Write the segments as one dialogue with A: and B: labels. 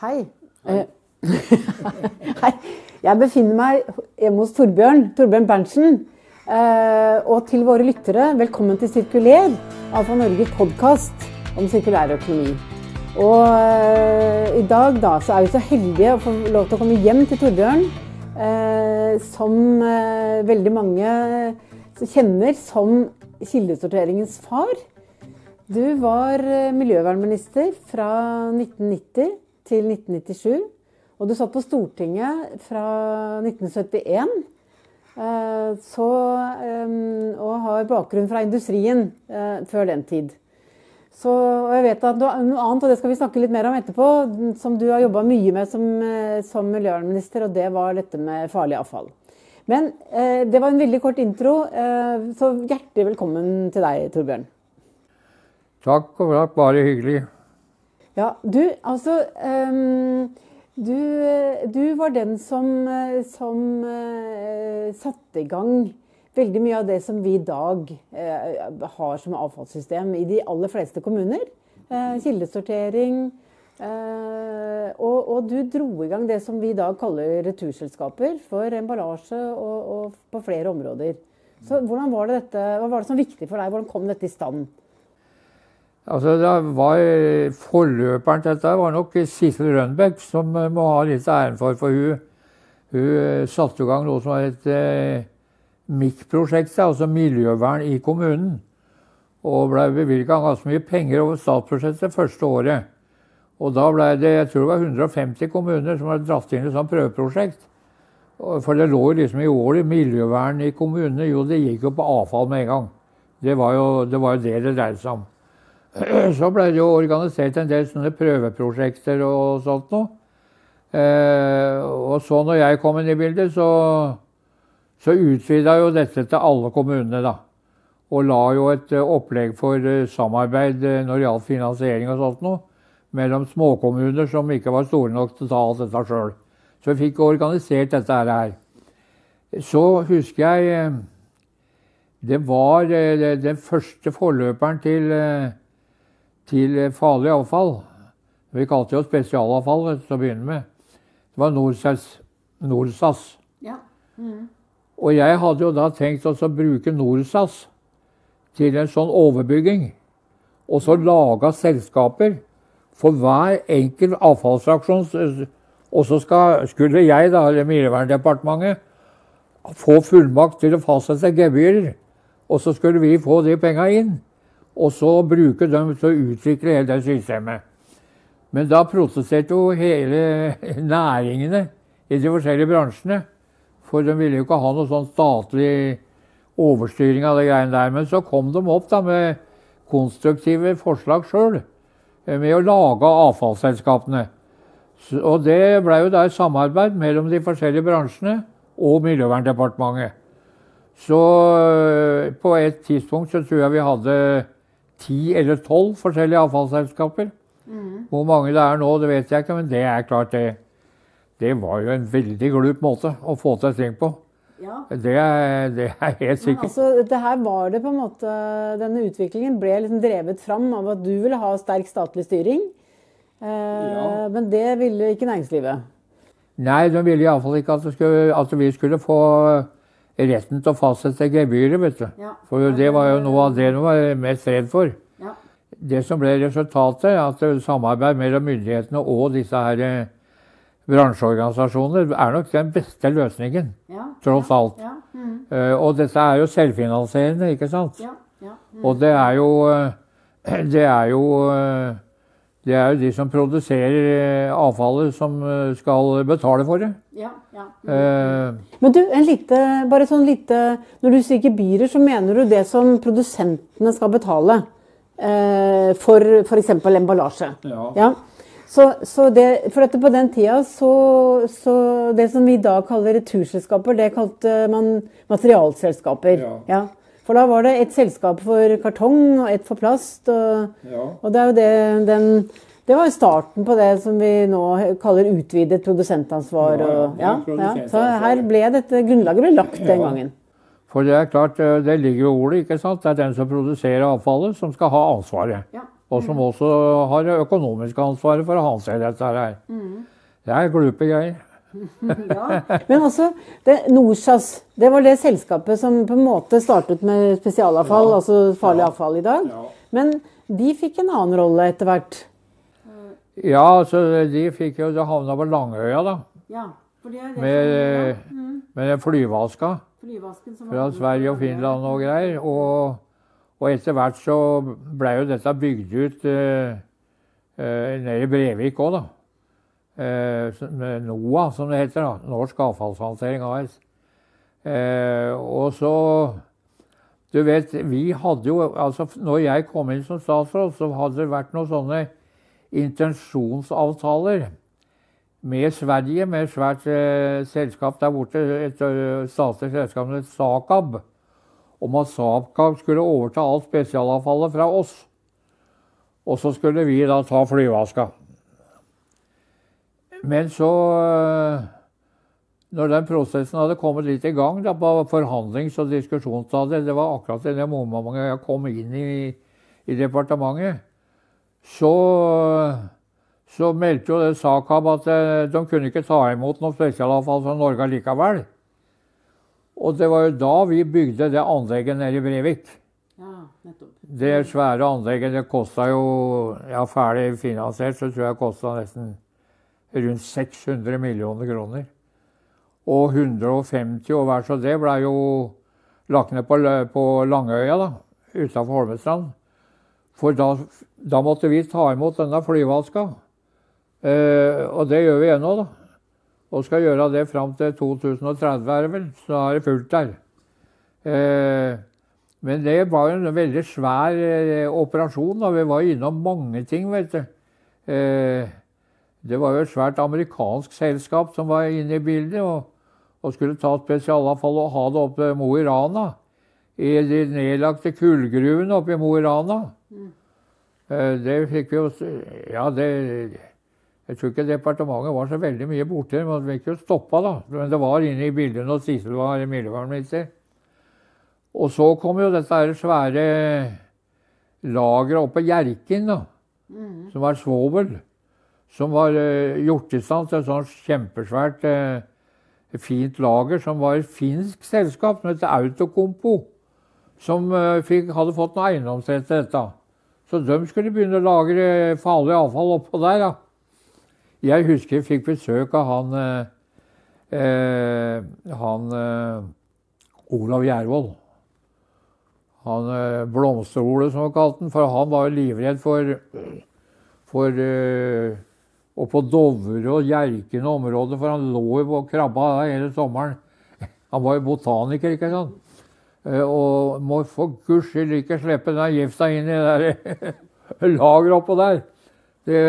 A: Hei. Eh, Hei. Jeg befinner meg hjemme hos Torbjørn, Torbjørn Berntsen. Eh, og til våre lyttere, velkommen til Sirkuler, Alfa Norge podkast om sirkulær økonomi. Og eh, i dag da, så er vi så heldige å få lov til å komme hjem til Torbjørn, som veldig mange kjenner som kildesorteringens far. Du var miljøvernminister fra 1990 til 1997. Og du satt på Stortinget fra 1971. eh, Så, eh, og har bakgrunn fra industrien eh, før den tid. Så, og jeg vet at noe annet, og det skal vi snakke litt mer om etterpå, som du har jobba mye med som, som miljøvernminister, og det var dette med farlig avfall. Men det var en veldig kort intro, så hjertelig velkommen til deg, Torbjørn.
B: Takk og takk, bare hyggelig.
A: Ja, du, altså um, du, du var den som, som uh, satte i gang veldig mye av det som vi i dag uh, har som avfallssystem i de aller fleste kommuner. Uh, kildesortering. Og, og du dro i gang det som vi i dag kaller returselskaper for emballasje og, og på flere områder. Så hvordan var det dette, Hva var det som var viktig for deg? Hvordan kom dette i stand?
B: Altså, det var Forløperen til dette var nok Sissel Rønbeck, som eh, må ha litt æren for. For hun, hun eh, satte i gang noe som var et eh, MIK-prosjekt, altså miljøvern i kommunen. Og ble bevilga ganske mye penger over statsbudsjettet første året. Og da ble det jeg tror det var 150 kommuner som hadde dratt inn et sånt prøveprosjekt. For det lå jo liksom i året miljøvern i kommunene. Jo, det gikk jo på avfall med en gang. Det var jo det var jo det det dreide seg om. Så ble det jo organisert en del sånne prøveprosjekter og sånt noe. Eh, og så når jeg kom inn i bildet, så, så utvida jo dette til alle kommunene, da. Og la jo et eh, opplegg for eh, samarbeid eh, når det gjaldt finansiering og sånt noe, mellom småkommuner som ikke var store nok til å ta alt dette sjøl. Så vi fikk organisert dette her. Så husker jeg det var den første forløperen til, til eh, farlig avfall. Vi kalte det jo spesialavfall til å begynne med. Det var Norsas. Norsas.
A: Ja.
B: Og jeg hadde jo da tenkt å bruke Norsas til en sånn overbygging. Og så laga selskaper for hver enkelt avfallsfraksjon. Og så skal, skulle jeg, da, eller Miljøverndepartementet, få fullmakt til å fastsette gebyrer. Og så skulle vi få de penga inn. Og så bruke dem til å utvikle hele det systemet. Men da protesterte jo hele næringene i de forskjellige bransjene. For de ville jo ikke ha noe sånn statlig overstyring av det greiene der. Men så kom de opp da med konstruktive forslag sjøl. Med å lage avfallsselskapene. Og det ble jo da et samarbeid mellom de forskjellige bransjene og Miljøverndepartementet. Så øh, på et tidspunkt så tror jeg vi hadde ti eller tolv forskjellige avfallsselskaper. Hvor mange det er nå, det vet jeg ikke, men det er klart det. Det var jo en veldig glup måte å få til ting på.
A: ja.
B: Det er, det er helt
A: Men altså, det her var det på en måte, Denne utviklingen ble liksom drevet fram av at du ville ha sterk statlig styring. Eh, Men det ville ikke næringslivet.
B: Nei, de ville iallfall ikke at, skulle, at vi skulle få retten til å fastsette gebyret, vet du.
A: Ja.
B: For det var jo noe av det de var mest redd for.
A: Ja.
B: Det som ble resultatet, at samarbeid mellom myndighetene og disse her eh, bransjeorganisasjoner er nok den beste løsningen,
A: Ja.
B: tross alt.
A: Ja. Mm.
B: Eh, Og dette er jo selvfinansierende, ikke sant?
A: Ja. Ja.
B: Og det er jo eh, Det er jo eh, det er jo de som produserer eh, avfallet, som eh, skal betale for det.
A: Ja. ja.
B: Eh,
A: Men du, en lite, bare sånn lite Når du sier gebyrer, så mener du det som produsentene skal betale eh, for f.eks. emballasje?
B: Ja.
A: Så, så det, for dette på den tida så, så Det som vi i dag kaller returselskaper, det kalte man materialselskaper.
B: Ja.
A: For da var det et selskap for kartong og et for plast. Og,
B: Ja.
A: og det er jo det den det var jo starten på det som vi nå kaller utvidet produsentansvar. Og, ja, ja. Så her ble dette grunnlaget ble lagt den gangen.
B: For det er klart, eh, det ligger jo ordet, ikke sant? Det er den som produserer avfallet, som skal ha ansvaret.
A: Ja.
B: Og som også har det økonomiske ansvaret for å ha seg dette her. Det er glupe greier.
A: ja. Men også det, Norsas, det var det selskapet som på en måte startet med spesialavfall,
B: Ja.
A: altså farlig
B: Ja.
A: avfall i dag.
B: Ja.
A: Men de fikk en annen rolle etter hvert.
B: Ja, så de fikk jo Det havna på Langøya, da.
A: Ja, for det er det
B: Med, eh, med den
A: flyvasken
B: fra Sverige og Finland og greier. Og, og etter hvert så blei jo dette bygd ut eh, eh, nede i Brevik òg, da. Eh, som- med NOAH, som det heter. da, Norsk Avfallshåndtering AS. Eh, og så Du vet, vi hadde jo altså Når jeg kom inn som statsråd, så hadde det vært noen sånne intensjonsavtaler med Sverige, med et svært eh, selskap der borte, et eh, statlig selskap som het Sakab, om at Sakab skulle overta alt spesialavfallet fra oss. Og så skulle vi da ta flyvaska. Men så eh, Når den prosessen hadde kommet litt i gang da, på forhandlings- og diskusjonsstadiet, det var akkurat i det momentet jeg kom inn i, i departementet, så, så meldte jo det Sakab at eh, de kunne ikke ta imot noe spesialavfall fra Norge likevel. Og det var jo da vi bygde det anlegget nede i Brevik.
A: Ja.
B: Det svære anlegget det kosta jo Ja, ferdig finansiert så tror jeg det kosta nesten rundt 600 millioner kroner. Og 150 og hver så det blei jo lagt ned på, på Langøya, da, utafor Holmestrand. For da, da måtte vi ta imot denne flyvaska. Eh, og det gjør vi ennå, da. Og skal gjøre det fram til 2030, er det vel. Så da er det fullt der. Eh, men det var en veldig svær eh, operasjon. da. Vi var innom mange ting, vet du. Eh, det var jo et svært amerikansk selskap som var inne i bildet og, og skulle ta spesialavfall og ha det opp til Mo i Rana. I de nedlagte kullgruvene oppe i Mo i Rana. Eh, det fikk vi jo Ja, det Jeg tror ikke departementet var så veldig mye borti det, men vi fikk jo stoppa, da. Men det var inne i bildet når Sissel var miljøvernminister. Og så kom jo dette her svære lageret oppe på Hjerkinn, da. Som var svovel. Som var uh, gjort i stand til et sånt kjempesvært uh, fint lager som var et finsk selskap som het Autokompo. Som eh, fikk, hadde fått noe eiendomsrett til dette. Så de skulle begynne å lagre farlig avfall oppå der. da. Jeg husker jeg fikk besøk av han eh, eh, Han eh, Olav Gjervold. Han eh, Blomster-Ole, som han kalte han. For han var jo livredd for, for eh, Oppå Dovre og Hjerkinn området, for han lå jo og krabba hele sommeren. Han var jo botaniker, ikke sant. Eh, Og må for guds skyld ikke slippe den gifta inn i det lageret oppå der. Det,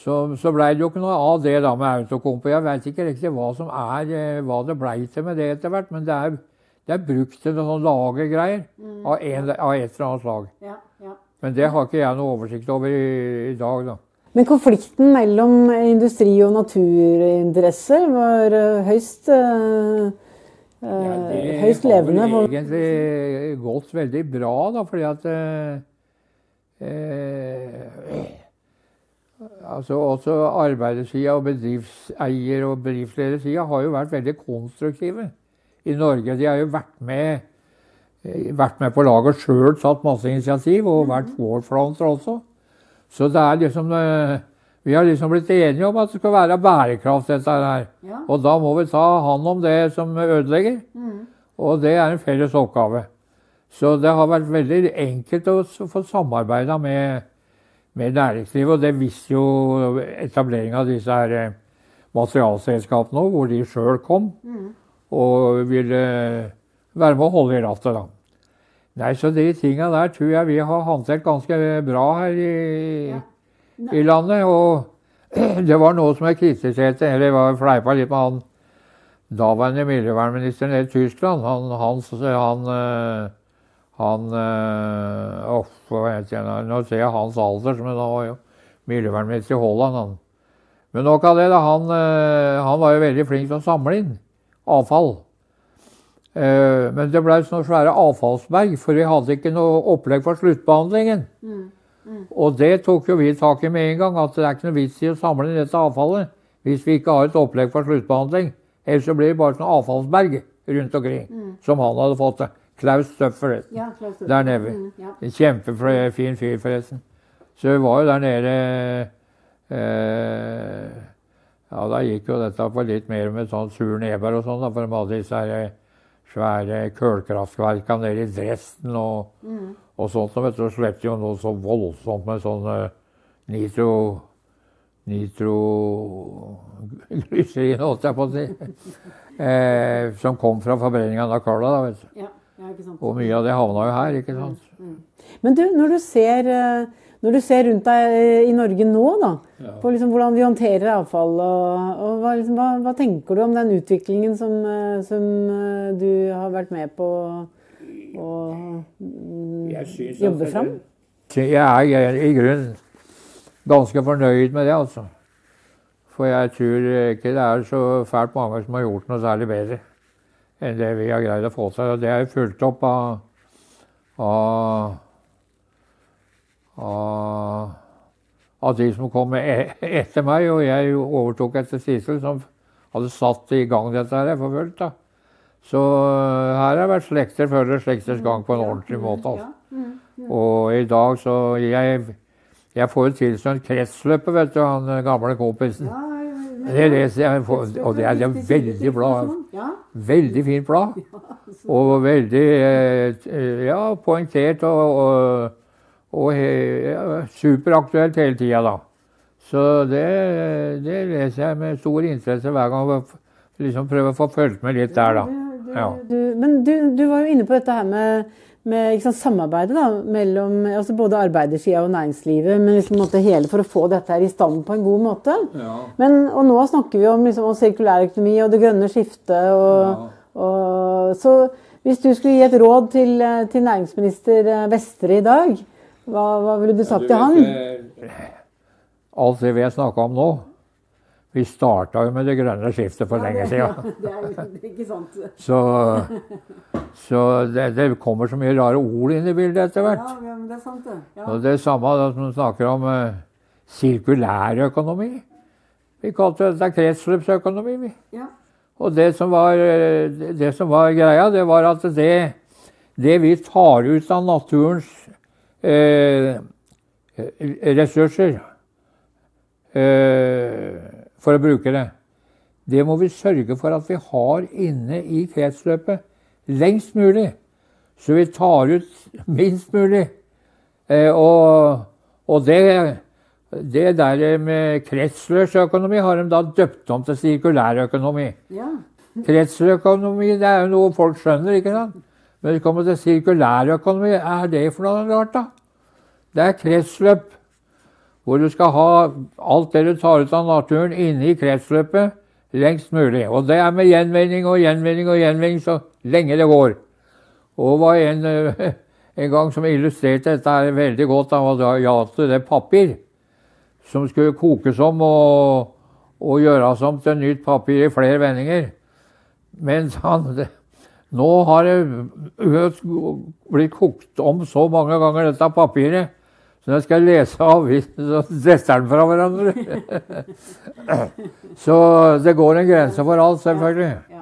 B: så, så blei det jo ikke noe av det da med autokompo. Jeg veit ikke riktig hva som er, eh, hva det blei til med det etter hvert, men det er, det er brukt til noen lagergreier mm. av, en, av et eller annet slag.
A: Ja, ja.
B: Men det har ikke jeg noe oversikt over i, i dag, da.
A: Men konflikten mellom industri og naturinteresser var høyst høyst eh, det høyst levende.
B: har vel egentlig gått veldig bra, da, fordi at eh, eh, Altså også arbeidersida og bedriftseier- og bedriftsledersida har jo vært veldig konstruktive i Norge. De har jo vært med, eh, vært med på laget sjøl, tatt masse initiativ, og vært forfronter også. Så det er liksom eh, Vi har liksom blitt enige om at det skal være bærekraft, dette her.
A: Ja.
B: Og da må vi ta hånd om det som ødelegger. Og det er en felles oppgave. Så det har vært veldig enkelt å få samarbeida med, med næringslivet. Og det visste jo etableringa av disse her eh, materialselskapene òg, hvor de sjøl kom og ville være med å holde i rattet, da. Nei, så de tinga der tror jeg vi har håndtert ganske bra her i, i landet. Og det var noe som jeg kritiserte, eller var fleipa litt med han daværende miljøvernministeren i Tyskland. Han, han, han, han oh, Nå ser jeg hans alder, men han var jo miljøvernminister i Holland. Han. Men nok av det, da. Han, eh, han var jo veldig flink til å samle inn avfall. Men det ble sånne svære avfallsberg, for vi hadde ikke noe opplegg for sluttbehandlingen. Og det tok jo vi tak i med en gang, at det er ikke noe vits i å samle dette avfallet hvis vi ikke har et opplegg for sluttbehandling. Ellers så blir det bare sånn avfallsberg rundt omkring, som han hadde fått det. Klaus Støff,
A: Ja, Klaus Støff.
B: Der nede.
A: Mm, ja.
B: Kjempefin fyr, forresten. Så vi var jo der nede eh, Ja, da gikk jo dette på litt mer med sånn sur neber og sånn, for de hadde disse her svære kullkraftverka nede i Dresden og, og sånt. Og vet du, så jo noe så voldsomt med sånn eh, nitro Nitroglyserin, holdt jeg på å si. Eh, som kom fra forbrenningen av Carla. da, vet du.
A: Ja, ja, ikke sant.
B: Og mye av det havna jo her, ikke sant.
A: Men du, når du ser, eh, når du ser rundt deg eh, i Norge nå, da, på liksom hvordan vi håndterer avfall, og, og hva, liksom, hva, hva tenker du om den utviklingen som, som du har vært med på å mm, jobbe fram?
B: Jeg er jeg- i grunnen ganske fornøyd med det, altså. For jeg tror ikke det er så fælt mange som har gjort noe særlig bedre enn det vi har greid å få til. Og det er fulgt opp av, av, av, av de som kom e- etter meg, og jeg overtok etter Sissel, som hadde satt i gang dette her for fullt. da. Så øh, her har vært slekter før følger slekters gang på en ordentlig måte. altså. Og i dag så Jeg, jeg får jo tilsendt Kretsløpet, vet du, han øh, gamle kompisen. Det leser jeg, og det er, er veldig blad.
A: Ja,
B: Veldig fint blad. Og veldig eh, ja, poengtert og, og, og ja, superaktuelt hele tida, da. Så det, det leser jeg med stor interesse hver gang. og Liksom prøver å få fulgt med litt der, da. Ja.
A: du, men du, du var jo inne på dette her med, med liksom, samarbeidet da, mellom altså både arbeidersida og næringslivet, men liksom, hele for å få dette her i stand på en god måte. Men, og nå snakker vi om, liksom, om sirkulærøkonomi og det grønne skiftet. Og, og, så hvis du skulle gi et råd til, til næringsminister eh, Vestre i dag, hva, hva ville du sagt til han?
B: Alt det vi har snakka om nå Vi starta jo med det grønne skiftet for lenge siden.
A: det er ikke sant.
B: Så, så det, det kommer så mye rare ord inn i bildet etter hvert.
A: men det er sant, det.
B: Og det er samme da, som snakker om uh, sirkulærøkonomi. Vi kalte dette kretsløpsøkonomi. vi.
A: Ja.
B: Og det som, var, eh, det- det som var greia, det var at det, det vi tar ut av naturens eh, ressurser eh, for å bruke det, det må vi sørge for at vi har inne i kretsløpet lengst mulig. Så vi tar ut minst mulig. Eh, og, og det, det der med kretsløpsøkonomi har de da døpt om til sirkulærøkonomi.
A: Ja.
B: Kretsløpsøkonomi det er jo noe folk skjønner, ikke sant? Men det kommer til sirkulærøkonomi. Er det for noe rart, da? Det er kretsløp hvor du skal ha alt det du tar ut av naturen, inne i kretsløpet lengst mulig. Og det er med gjenvinning og gjenvinning og gjenvinning så lenge det går. Og det var en, eh, en gang som illustrerte dette her veldig godt. Han hadde ja til det papir som skulle kokes om og, og gjøres om til nytt papir i flere vendinger. Mens han Nå har det blitt kokt om så mange ganger, dette papiret, så når jeg skal lese avisen, så detter den fra hverandre. så det går en grense for alt, selvfølgelig.
A: Ja.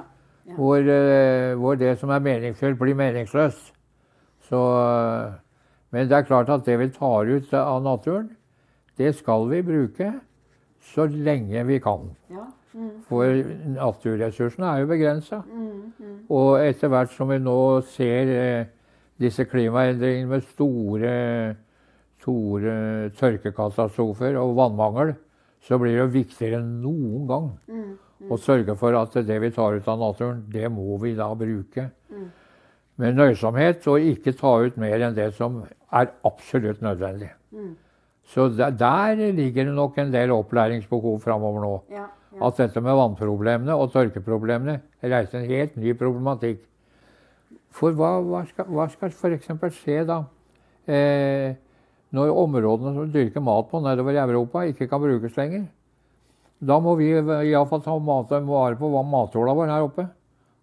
B: Hvor, eh, hvor det som er meningsfylt, blir meningsløst. Så, eh, men det er klart at det vi tar ut av naturen, det skal vi bruke så lenge vi kan.
A: Ja.
B: For naturressursene er jo begrensa. Og etter hvert som vi nå ser eh, disse klimaendringene med store, store tørkekatastrofer og vannmangel, så blir det jo viktigere enn noen gang å sørge for at det vi tar ut av naturen, det må vi da bruke. Med nøysomhet og ikke ta ut mer enn det som er absolutt nødvendig. Så der, der ligger det nok en del opplæringsbehov framover nå.
A: Ja.
B: At dette med vannproblemene og tørkeproblemene reiser en helt ny problematikk. For hva, hva skal, hva skal f.eks. skje da? Eh, når områdene som dyrker mat på nedover i Europa, ikke kan brukes lenger? Da må vi iallfall ta mat- vare på hva matjorda vår her oppe.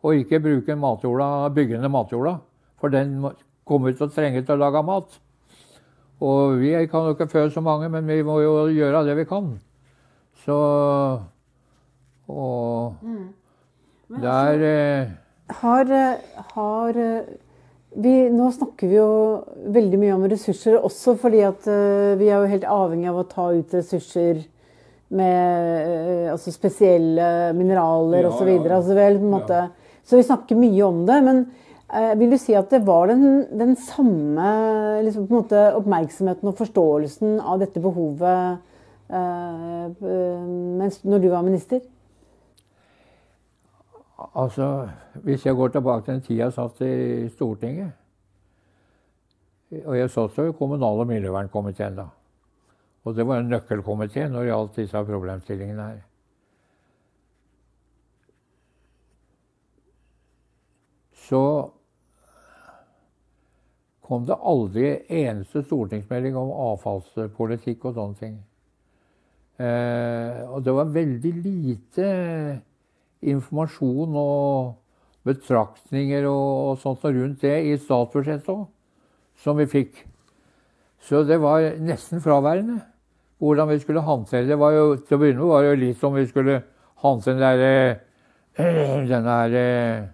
B: Og ikke bruke matjorda, byggende matjorda. For den kommer til å trenge til å lage mat. Og vi kan jo ikke fø så mange, men vi må jo gjøre det vi kan. Så Og
A: Mm.
B: det er eh,
A: Har, eh, har eh, vi, Nå snakker vi jo veldig mye om ressurser, også fordi at eh, vi er jo helt avhengig av å ta ut ressurser med eh, altså spesielle mineraler
B: Ja,
A: osv.
B: ja,
A: Så,
B: ja.
A: altså, på så vi snakker mye om det. Men eh, vil du si at det var den, den samme liksom, måte, oppmerksomheten og forståelsen av dette behovet eh, eh, mens, når du var minister?
B: Altså, hvis jeg går tilbake til den tida jeg satt i Stortinget Og jeg satt jo i kommunal- og miljøvernkomiteen da. Og det var en nøkkelkomité når det gjaldt disse problemstillingene her. Så kom det aldri eneste stortingsmelding om avfallspolitikk og sånne ting. Eh, og det var veldig lite informasjon og betraktninger og, og sånt rundt det i statsbudsjettet òg, som vi fikk. Så det var nesten fraværende hvordan vi skulle håndtere det. Var jo, til å begynne med var det jo litt som vi skulle håndtere den der, denne her eh,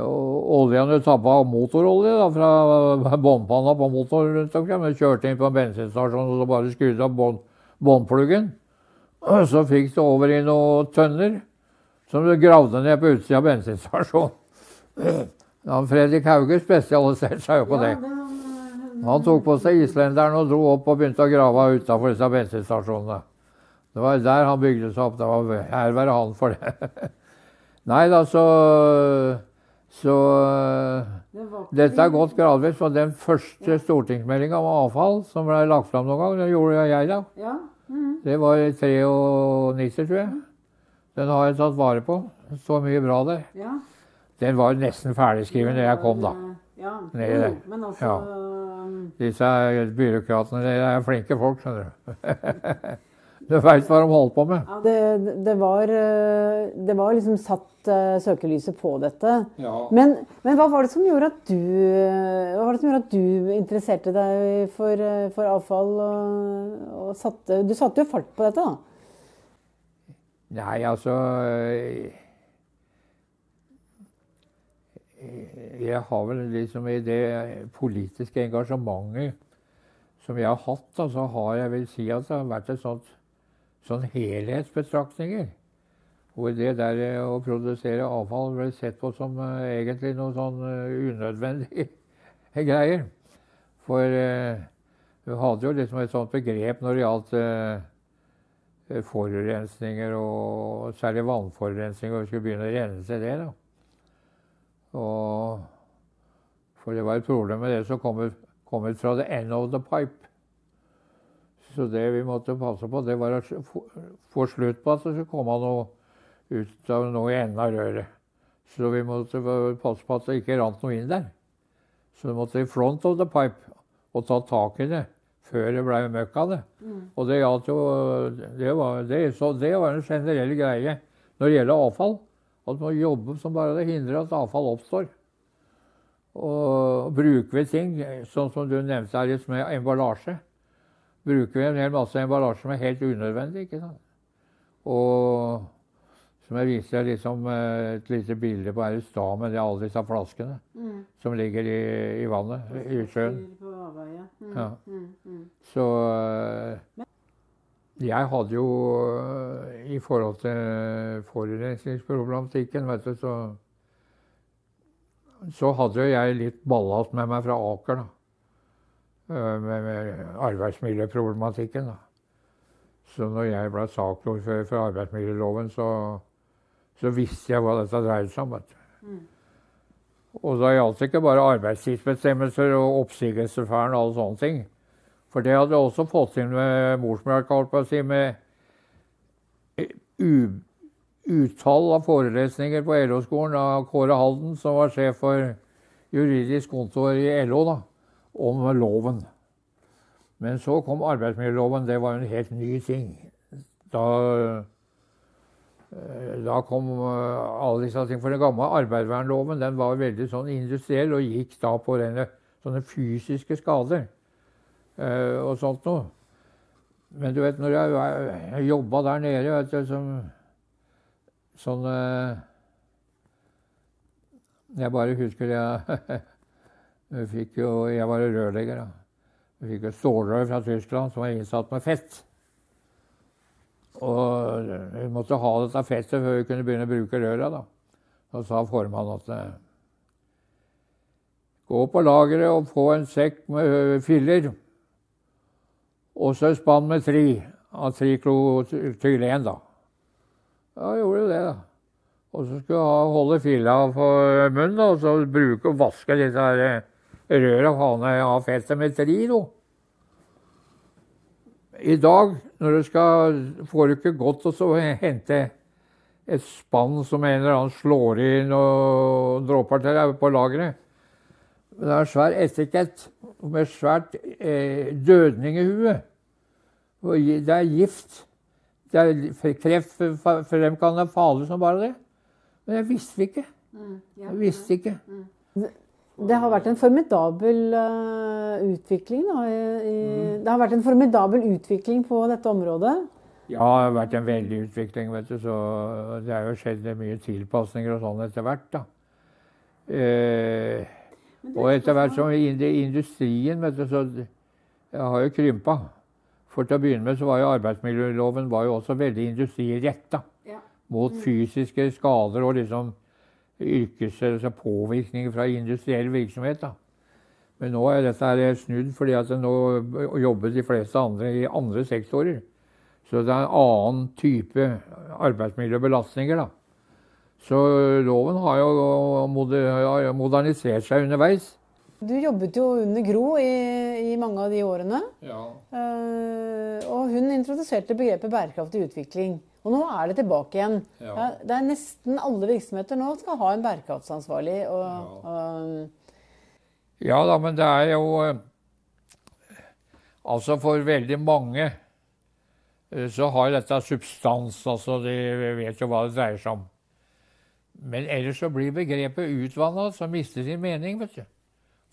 B: oljen du tappa motorolje da, fra båndpanna på motoren rundt omkring. Vi kjørte inn på en bensinstasjon og så bare skrudde av båndpluggen. Og så fikk det over i noen tønner som du gravde ned på utsida av bensinstasjonen. Fredrik Hauge spesialiserte seg jo på det. Han tok på seg islenderen og dro opp og begynte å grave utafor disse bensinstasjonene. Det var der han bygde seg opp. Det var her være han for det. Nei da, så Så dette har gått gradvis. Og den første stortingsmeldinga om avfall som ble lagt fram noen gang, den gjorde jeg da.
A: Ja.
B: Det var i 93, tror jeg. Den har jeg tatt vare på. Det står mye bra der.
A: ja.
B: Den var nesten ferdigskrevet da jeg kom, da.
A: Ja,
B: Nedi der.
A: Men altså
B: Ja. Disse byråkratene de er flinke folk, skjønner du. Du veit hva de holder på med.
A: ja, det, det, var, eh, det var liksom satt eh, søkelyset på dette. Men, men hva var det som gjorde at du Hva var det som gjorde at du interesserte deg for, eh, for avfall? Og, og satte, du satte jo fart på dette, da.
B: Nei, altså Jeg har vel liksom i det politiske engasjementet som jeg har hatt, da, så har jeg vel si at det har vært et sånt sånn helhetsbetraktninger. Hvor det der eh, å produsere avfall ble sett på som uh, egentlig noe sånn uh, unødvendig greier. For uh, du hadde jo liksom et sånt begrep når det gjaldt uh, forurensninger, og særlig vannforurensning, og vi skulle begynne å rense det. da. Og, for det var et problem med det som kom kom ut fra the end of the pipe. Så det vi måtte passe på, det var å få slutt på at det skulle komme noe ut av noe i enden av røret. Så vi måtte passe på at det ikke rant noe inn der. Så vi måtte i front of the pipe og ta tak i det før det ble møkk av det. Og det gjaldt jo det var, det, så det var en generell greie når det gjelder avfall. At man må jobbe som bare det hindrer at avfall oppstår. Og bruker vi ting, sånn som du nevnte her litt med emballasje, bruker vi en hel masse emballasje som er helt unødvendig. ikke sant? Og som jeg viser deg liksom eh, et lite bilde på her i stad med det, alle disse flaskene som ligger i, i vannet, i sjøen. Ja. Så eh, jeg hadde jo eh, I forhold til forurensningsproblematikken, vet du, så Så hadde jeg litt ballast med meg fra Aker, da. Eh, Med, med arbeidsmiljøproblematikken, da. Så når jeg ble saksordfører for arbeidsmiljøloven, så, så visste jeg hva dette dreide seg om. vet du. Og da gjaldt det ikke bare arbeidstidsbestemmelser og oppsigelsesvern og alle sånne ting. For det hadde også fått inn med morsmelka, holdt på å si, med utall av forelesninger på LO-skolen av Kåre Halden, som var sjef for juridisk kontor i LO, da, om loven. Men så kom arbeidsmiljøloven. Det var en helt ny ting. Da, eh, da kom eh, alle disse tingene. For den gamle arbeidsvernloven den var veldig sånn industriell og gikk da på denne, sånne fysiske skader. Eh, og sånt noe. Men du vet, når jeg, jobba der nede vet du, som sånn eh, Jeg bare husker jeg, jeg fikk jo Jeg var rørlegger, da. Jeg fikk jo stålrør fra Tyskland som var innsatt med fett. Og vi måtte ha dette fettet før vi kunne begynne å bruke røra. da. Så sa formannen at eh, gå på lageret og få en sekk med filler. Og så spann med tri av triklotylen, da. Ja, gjorde det, da. Og så skulle jeg holde filla for munnen da, og så bruke og vaske disse her jeg har fettet med tri. Da. I dag når du skal, får du ikke godt å hente et spann som en eller annen slår inn og dråper til på lageret. Det er en svær etikett med svært eh, dødninghue. Det er gift. Det er kreftfremkallende farlig som bare det. Men jeg visste ikke. Mm, jeg visste ikke. Mm.
A: Det har vært en formidabel uh, utvikling. Da, i, mm. Det har vært en formidabel utvikling på dette området.
B: Ja, det har vært en veldig utvikling. vet du, så Det har jo skjedd mye tilpasninger og sånn etter hvert. da. Eh, og etter hvert som industrien vet du, så jeg har jo krympa. For til å begynne med så var jo arbeidsmiljøloven var jo også veldig industriretta. Ja. Mot mm. fysiske skader og liksom yrkes, altså påvirkning fra industriell virksomhet. da. Men nå er dette her snudd, fordi at nå jobber de fleste andre i andre sektorer. Så det er en annen type arbeidsmiljøbelastninger. da. Så loven har jo modernisert seg underveis.
A: Du jobbet jo under Gro i, i mange av de årene.
B: Ja.
A: Uh, og hun introduserte begrepet bærekraftig utvikling. Og nå er det tilbake igjen. Ja. Det er Nesten alle virksomheter nå skal ha en bærekraftsansvarlig. Og, ja.
B: Og, ja da, men det er jo eh, Altså for veldig mange eh, så har dette substans. altså De vet jo hva det dreier seg om. Men ellers så blir begrepet utvanna, så mister sin mening. vet du.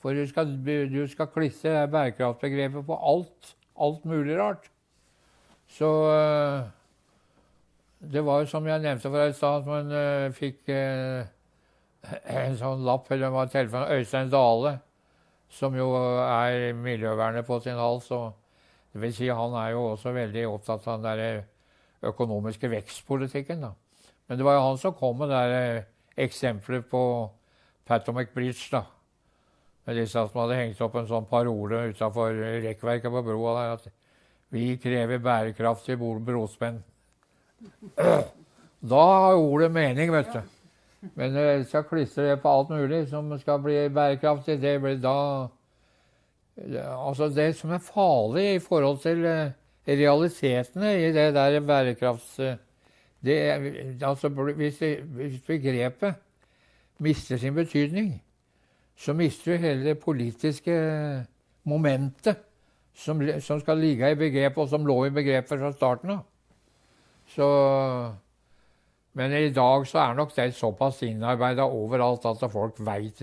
B: For du skal, du skal klisse bærekraftbegrepet på alt, alt mulig rart. Så uh, det var jo som jeg nevnte for deg i stad, at man uh, fikk uh, en sånn lapp eller var telefon Øystein Dale, som jo er miljøvernet på sin hals. og det vil si, Han er jo også veldig opptatt av den der økonomiske vekstpolitikken. da. Men det var jo han som kom med det eksempelet på Patomac Bridge. da. Med disse som hadde hengt opp en sånn parole utafor rekkverket på broa der at vi krever bærekraftige brospenn. Da har ordet mening, vet du. Men jeg skal klistre det på alt mulig som skal bli bærekraftig. Det blir da Altså, det som er farlig i forhold til eh, realitetene i det der bærekrafts... Det, altså, hvis begrepet mister sin betydning, så mister du hele det politiske momentet som, som skal ligge i begrepet, og som lå i begrepet fra starten av. Så, men i dag så er nok det såpass innarbeida overalt at folk veit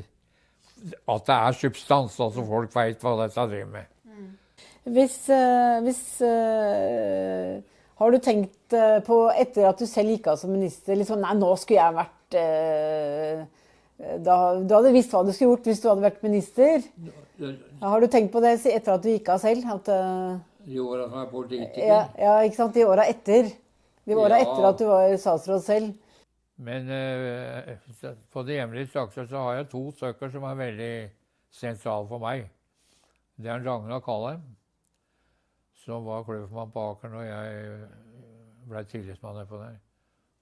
B: at det er substans. Altså folk veit hva dette driver med.
A: Hvis, uh, hvis uh, Har du tenkt uh, på, etter at du selv gikk av som minister, liksom, nei, nå skulle jeg vært da, Du hadde visst hva du skulle gjort hvis du hadde vært minister. Har du tenkt på det etter at du gikk av selv? At,
B: de åra som er politiker?
A: Ja, ja, ikke sant. De åra etter. De åra ja. etter at du var statsråd selv.
B: Men uh, på det hjemlige strakser så har jeg to stykker som er veldig sentrale for meg. Det er Ragnar Kalheim, som var kløvermann på Aker når jeg ble tillitsmann på der.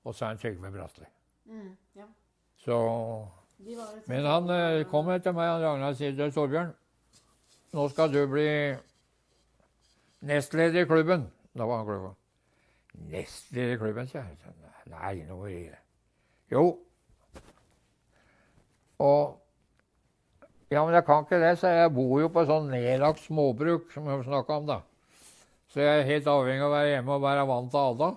B: Og så er han Trygve Bratteli. Mm, ja. Så Men han uh, kom etter meg, han Ragnar sier du, Torbjørn, nå skal du bli nestleder i klubben. Da var han klubben. Nestleder i klubben, sier jeg. Nei, nå må jeg Jo. Og Ja, men jeg kan ikke det, så jeg bor jo på sånn nedlagt småbruk, som vi snakka om, da. Så jeg er helt avhengig av å være hjemme og være vant til Ada.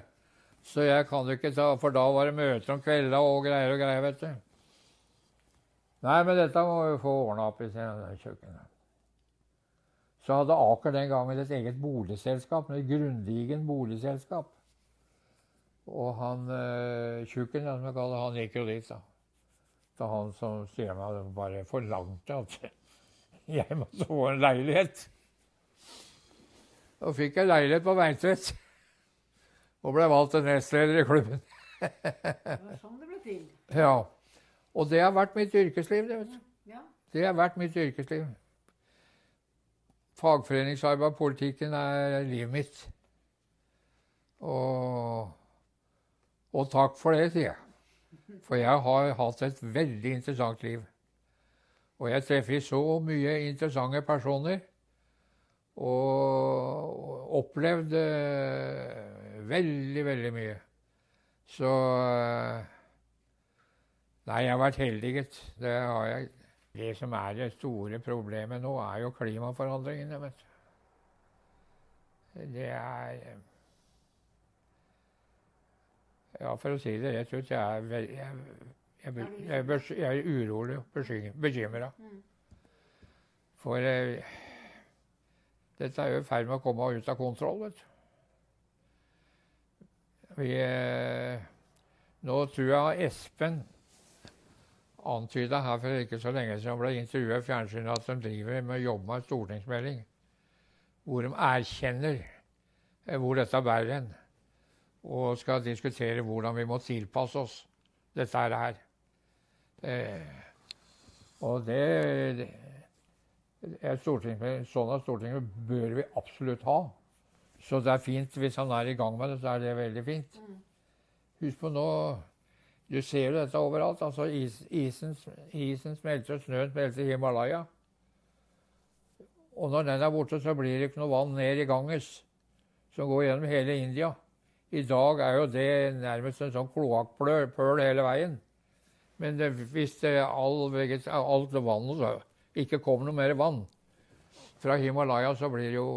B: så jeg kan ikke ta For da var det møter om kvelda og greier og greier, vet du. Nei, men dette må vi få ordna opp i kjøkkenet. så hadde Aker den gangen et eget boligselskap, et Grundigen boligselskap. Og han uh, tjukken, som jeg kaller han gikk jo dit, da. Da han som styrer meg, bare forlangte at jeg måtte få en leilighet. Da fikk jeg leilighet på Veintvet. Og ble valgt til nestleder i klubben.
A: det var sånn det ble til.
B: Ja. Og det har vært mitt yrkesliv, det, vet du.
A: Ja.
B: Det har vært mitt yrkesliv. Fagforeningsarbeid og politikken er livet mitt. Og, og takk for det, sier jeg. For jeg har hatt et veldig interessant liv. Og jeg treffer så mye interessante personer. Og opplevd veldig, veldig mye. Så Nei, jeg har vært heldig, gitt. Det har jeg. Det som er det store problemet nå, er jo klimaforandringene, vet du. Det er Ja, for å si det rett ut, jeg er, veld, jeg, jeg, jeg, jeg er urolig og bekymra. For eh, dette er jo i ferd med å komme ut av kontroll, vet du. Vi, eh, nå tror jeg Espen antyda her for ikke så lenge siden ble intervjua i fjernsynet at de driver med å jobbe med en stortingsmelding hvor de erkjenner eh, hvor dette bærer hen, og skal diskutere hvordan vi må tilpasse oss dette her. Eh, og det, er stortingsmelding, Sånn at Stortinget bør vi absolutt ha. Så det er fint hvis han er i gang med det, så er det veldig fint. Husk på nå du ser jo dette overalt. altså is, isen, isen, smelter, og snøen smelter i Himalaya. Og når den er borte, så blir det ikke noe vann ned i Ganges, som går gjennom hele India. I dag er jo det nærmest en sånn kloakkpøl hele veien. Men det, hvis det all, alt vannet så ikke kommer noe mer vann fra Himalaya, så blir det jo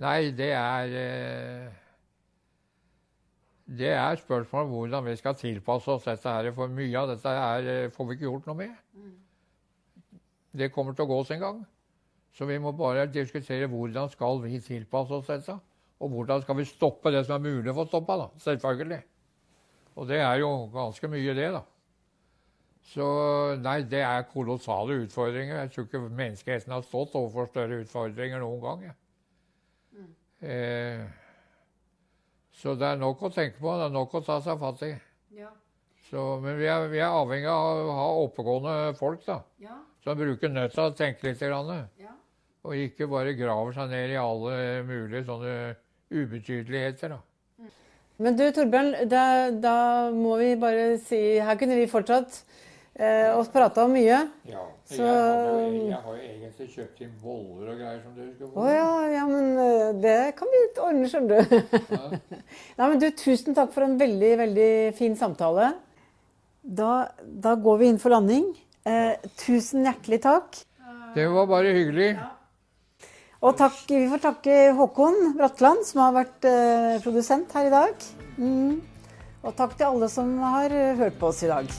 B: Nei, det er eh, det er spørsmålet om hvordan vi skal tilpasse oss dette. her, For mye av dette her eh, får vi ikke gjort noe med. Det kommer til å gå sin gang. Så vi må bare diskutere hvordan skal vi tilpasse oss dette. Og hvordan skal vi stoppe det som er mulig å få stoppa, da. Selvfølgelig. Og det er jo ganske mye, det, da. Så nei, det er kolossale utfordringer. Jeg tror ikke menneskeheten har stått overfor større utfordringer noen gang. Ja. Mm. Eh, så det er nok å tenke på. Det er nok å ta seg fatt i. Ja. Så, men vi er, vi er, avhengig av å ha oppegående folk da, ja. som bruker nøtta og tenker litt. Grann, ja. Og ikke bare graver seg ned i alle mulige sånne ubetydeligheter. da.
A: Men du Torbjørn, da, da må vi bare si Her kunne vi fortsatt eh, og prata om mye.
B: Ja. Så, jeg, har jo, jeg, har jo, egentlig kjøpt inn boller og greier som du skal få.
A: Å ja, ja, men eh, det kan vi ordne, skjønner du. Ja. Nei, men du, tusen takk for en veldig, veldig fin samtale. Da, da går vi inn for landing. Eh, tusen hjertelig takk.
B: Det var bare hyggelig. Ja.
A: Og takk, vi får takke Håkon Bratland, som har vært eh, produsent her i dag. Mm. Og takk til alle som har hørt på oss i dag.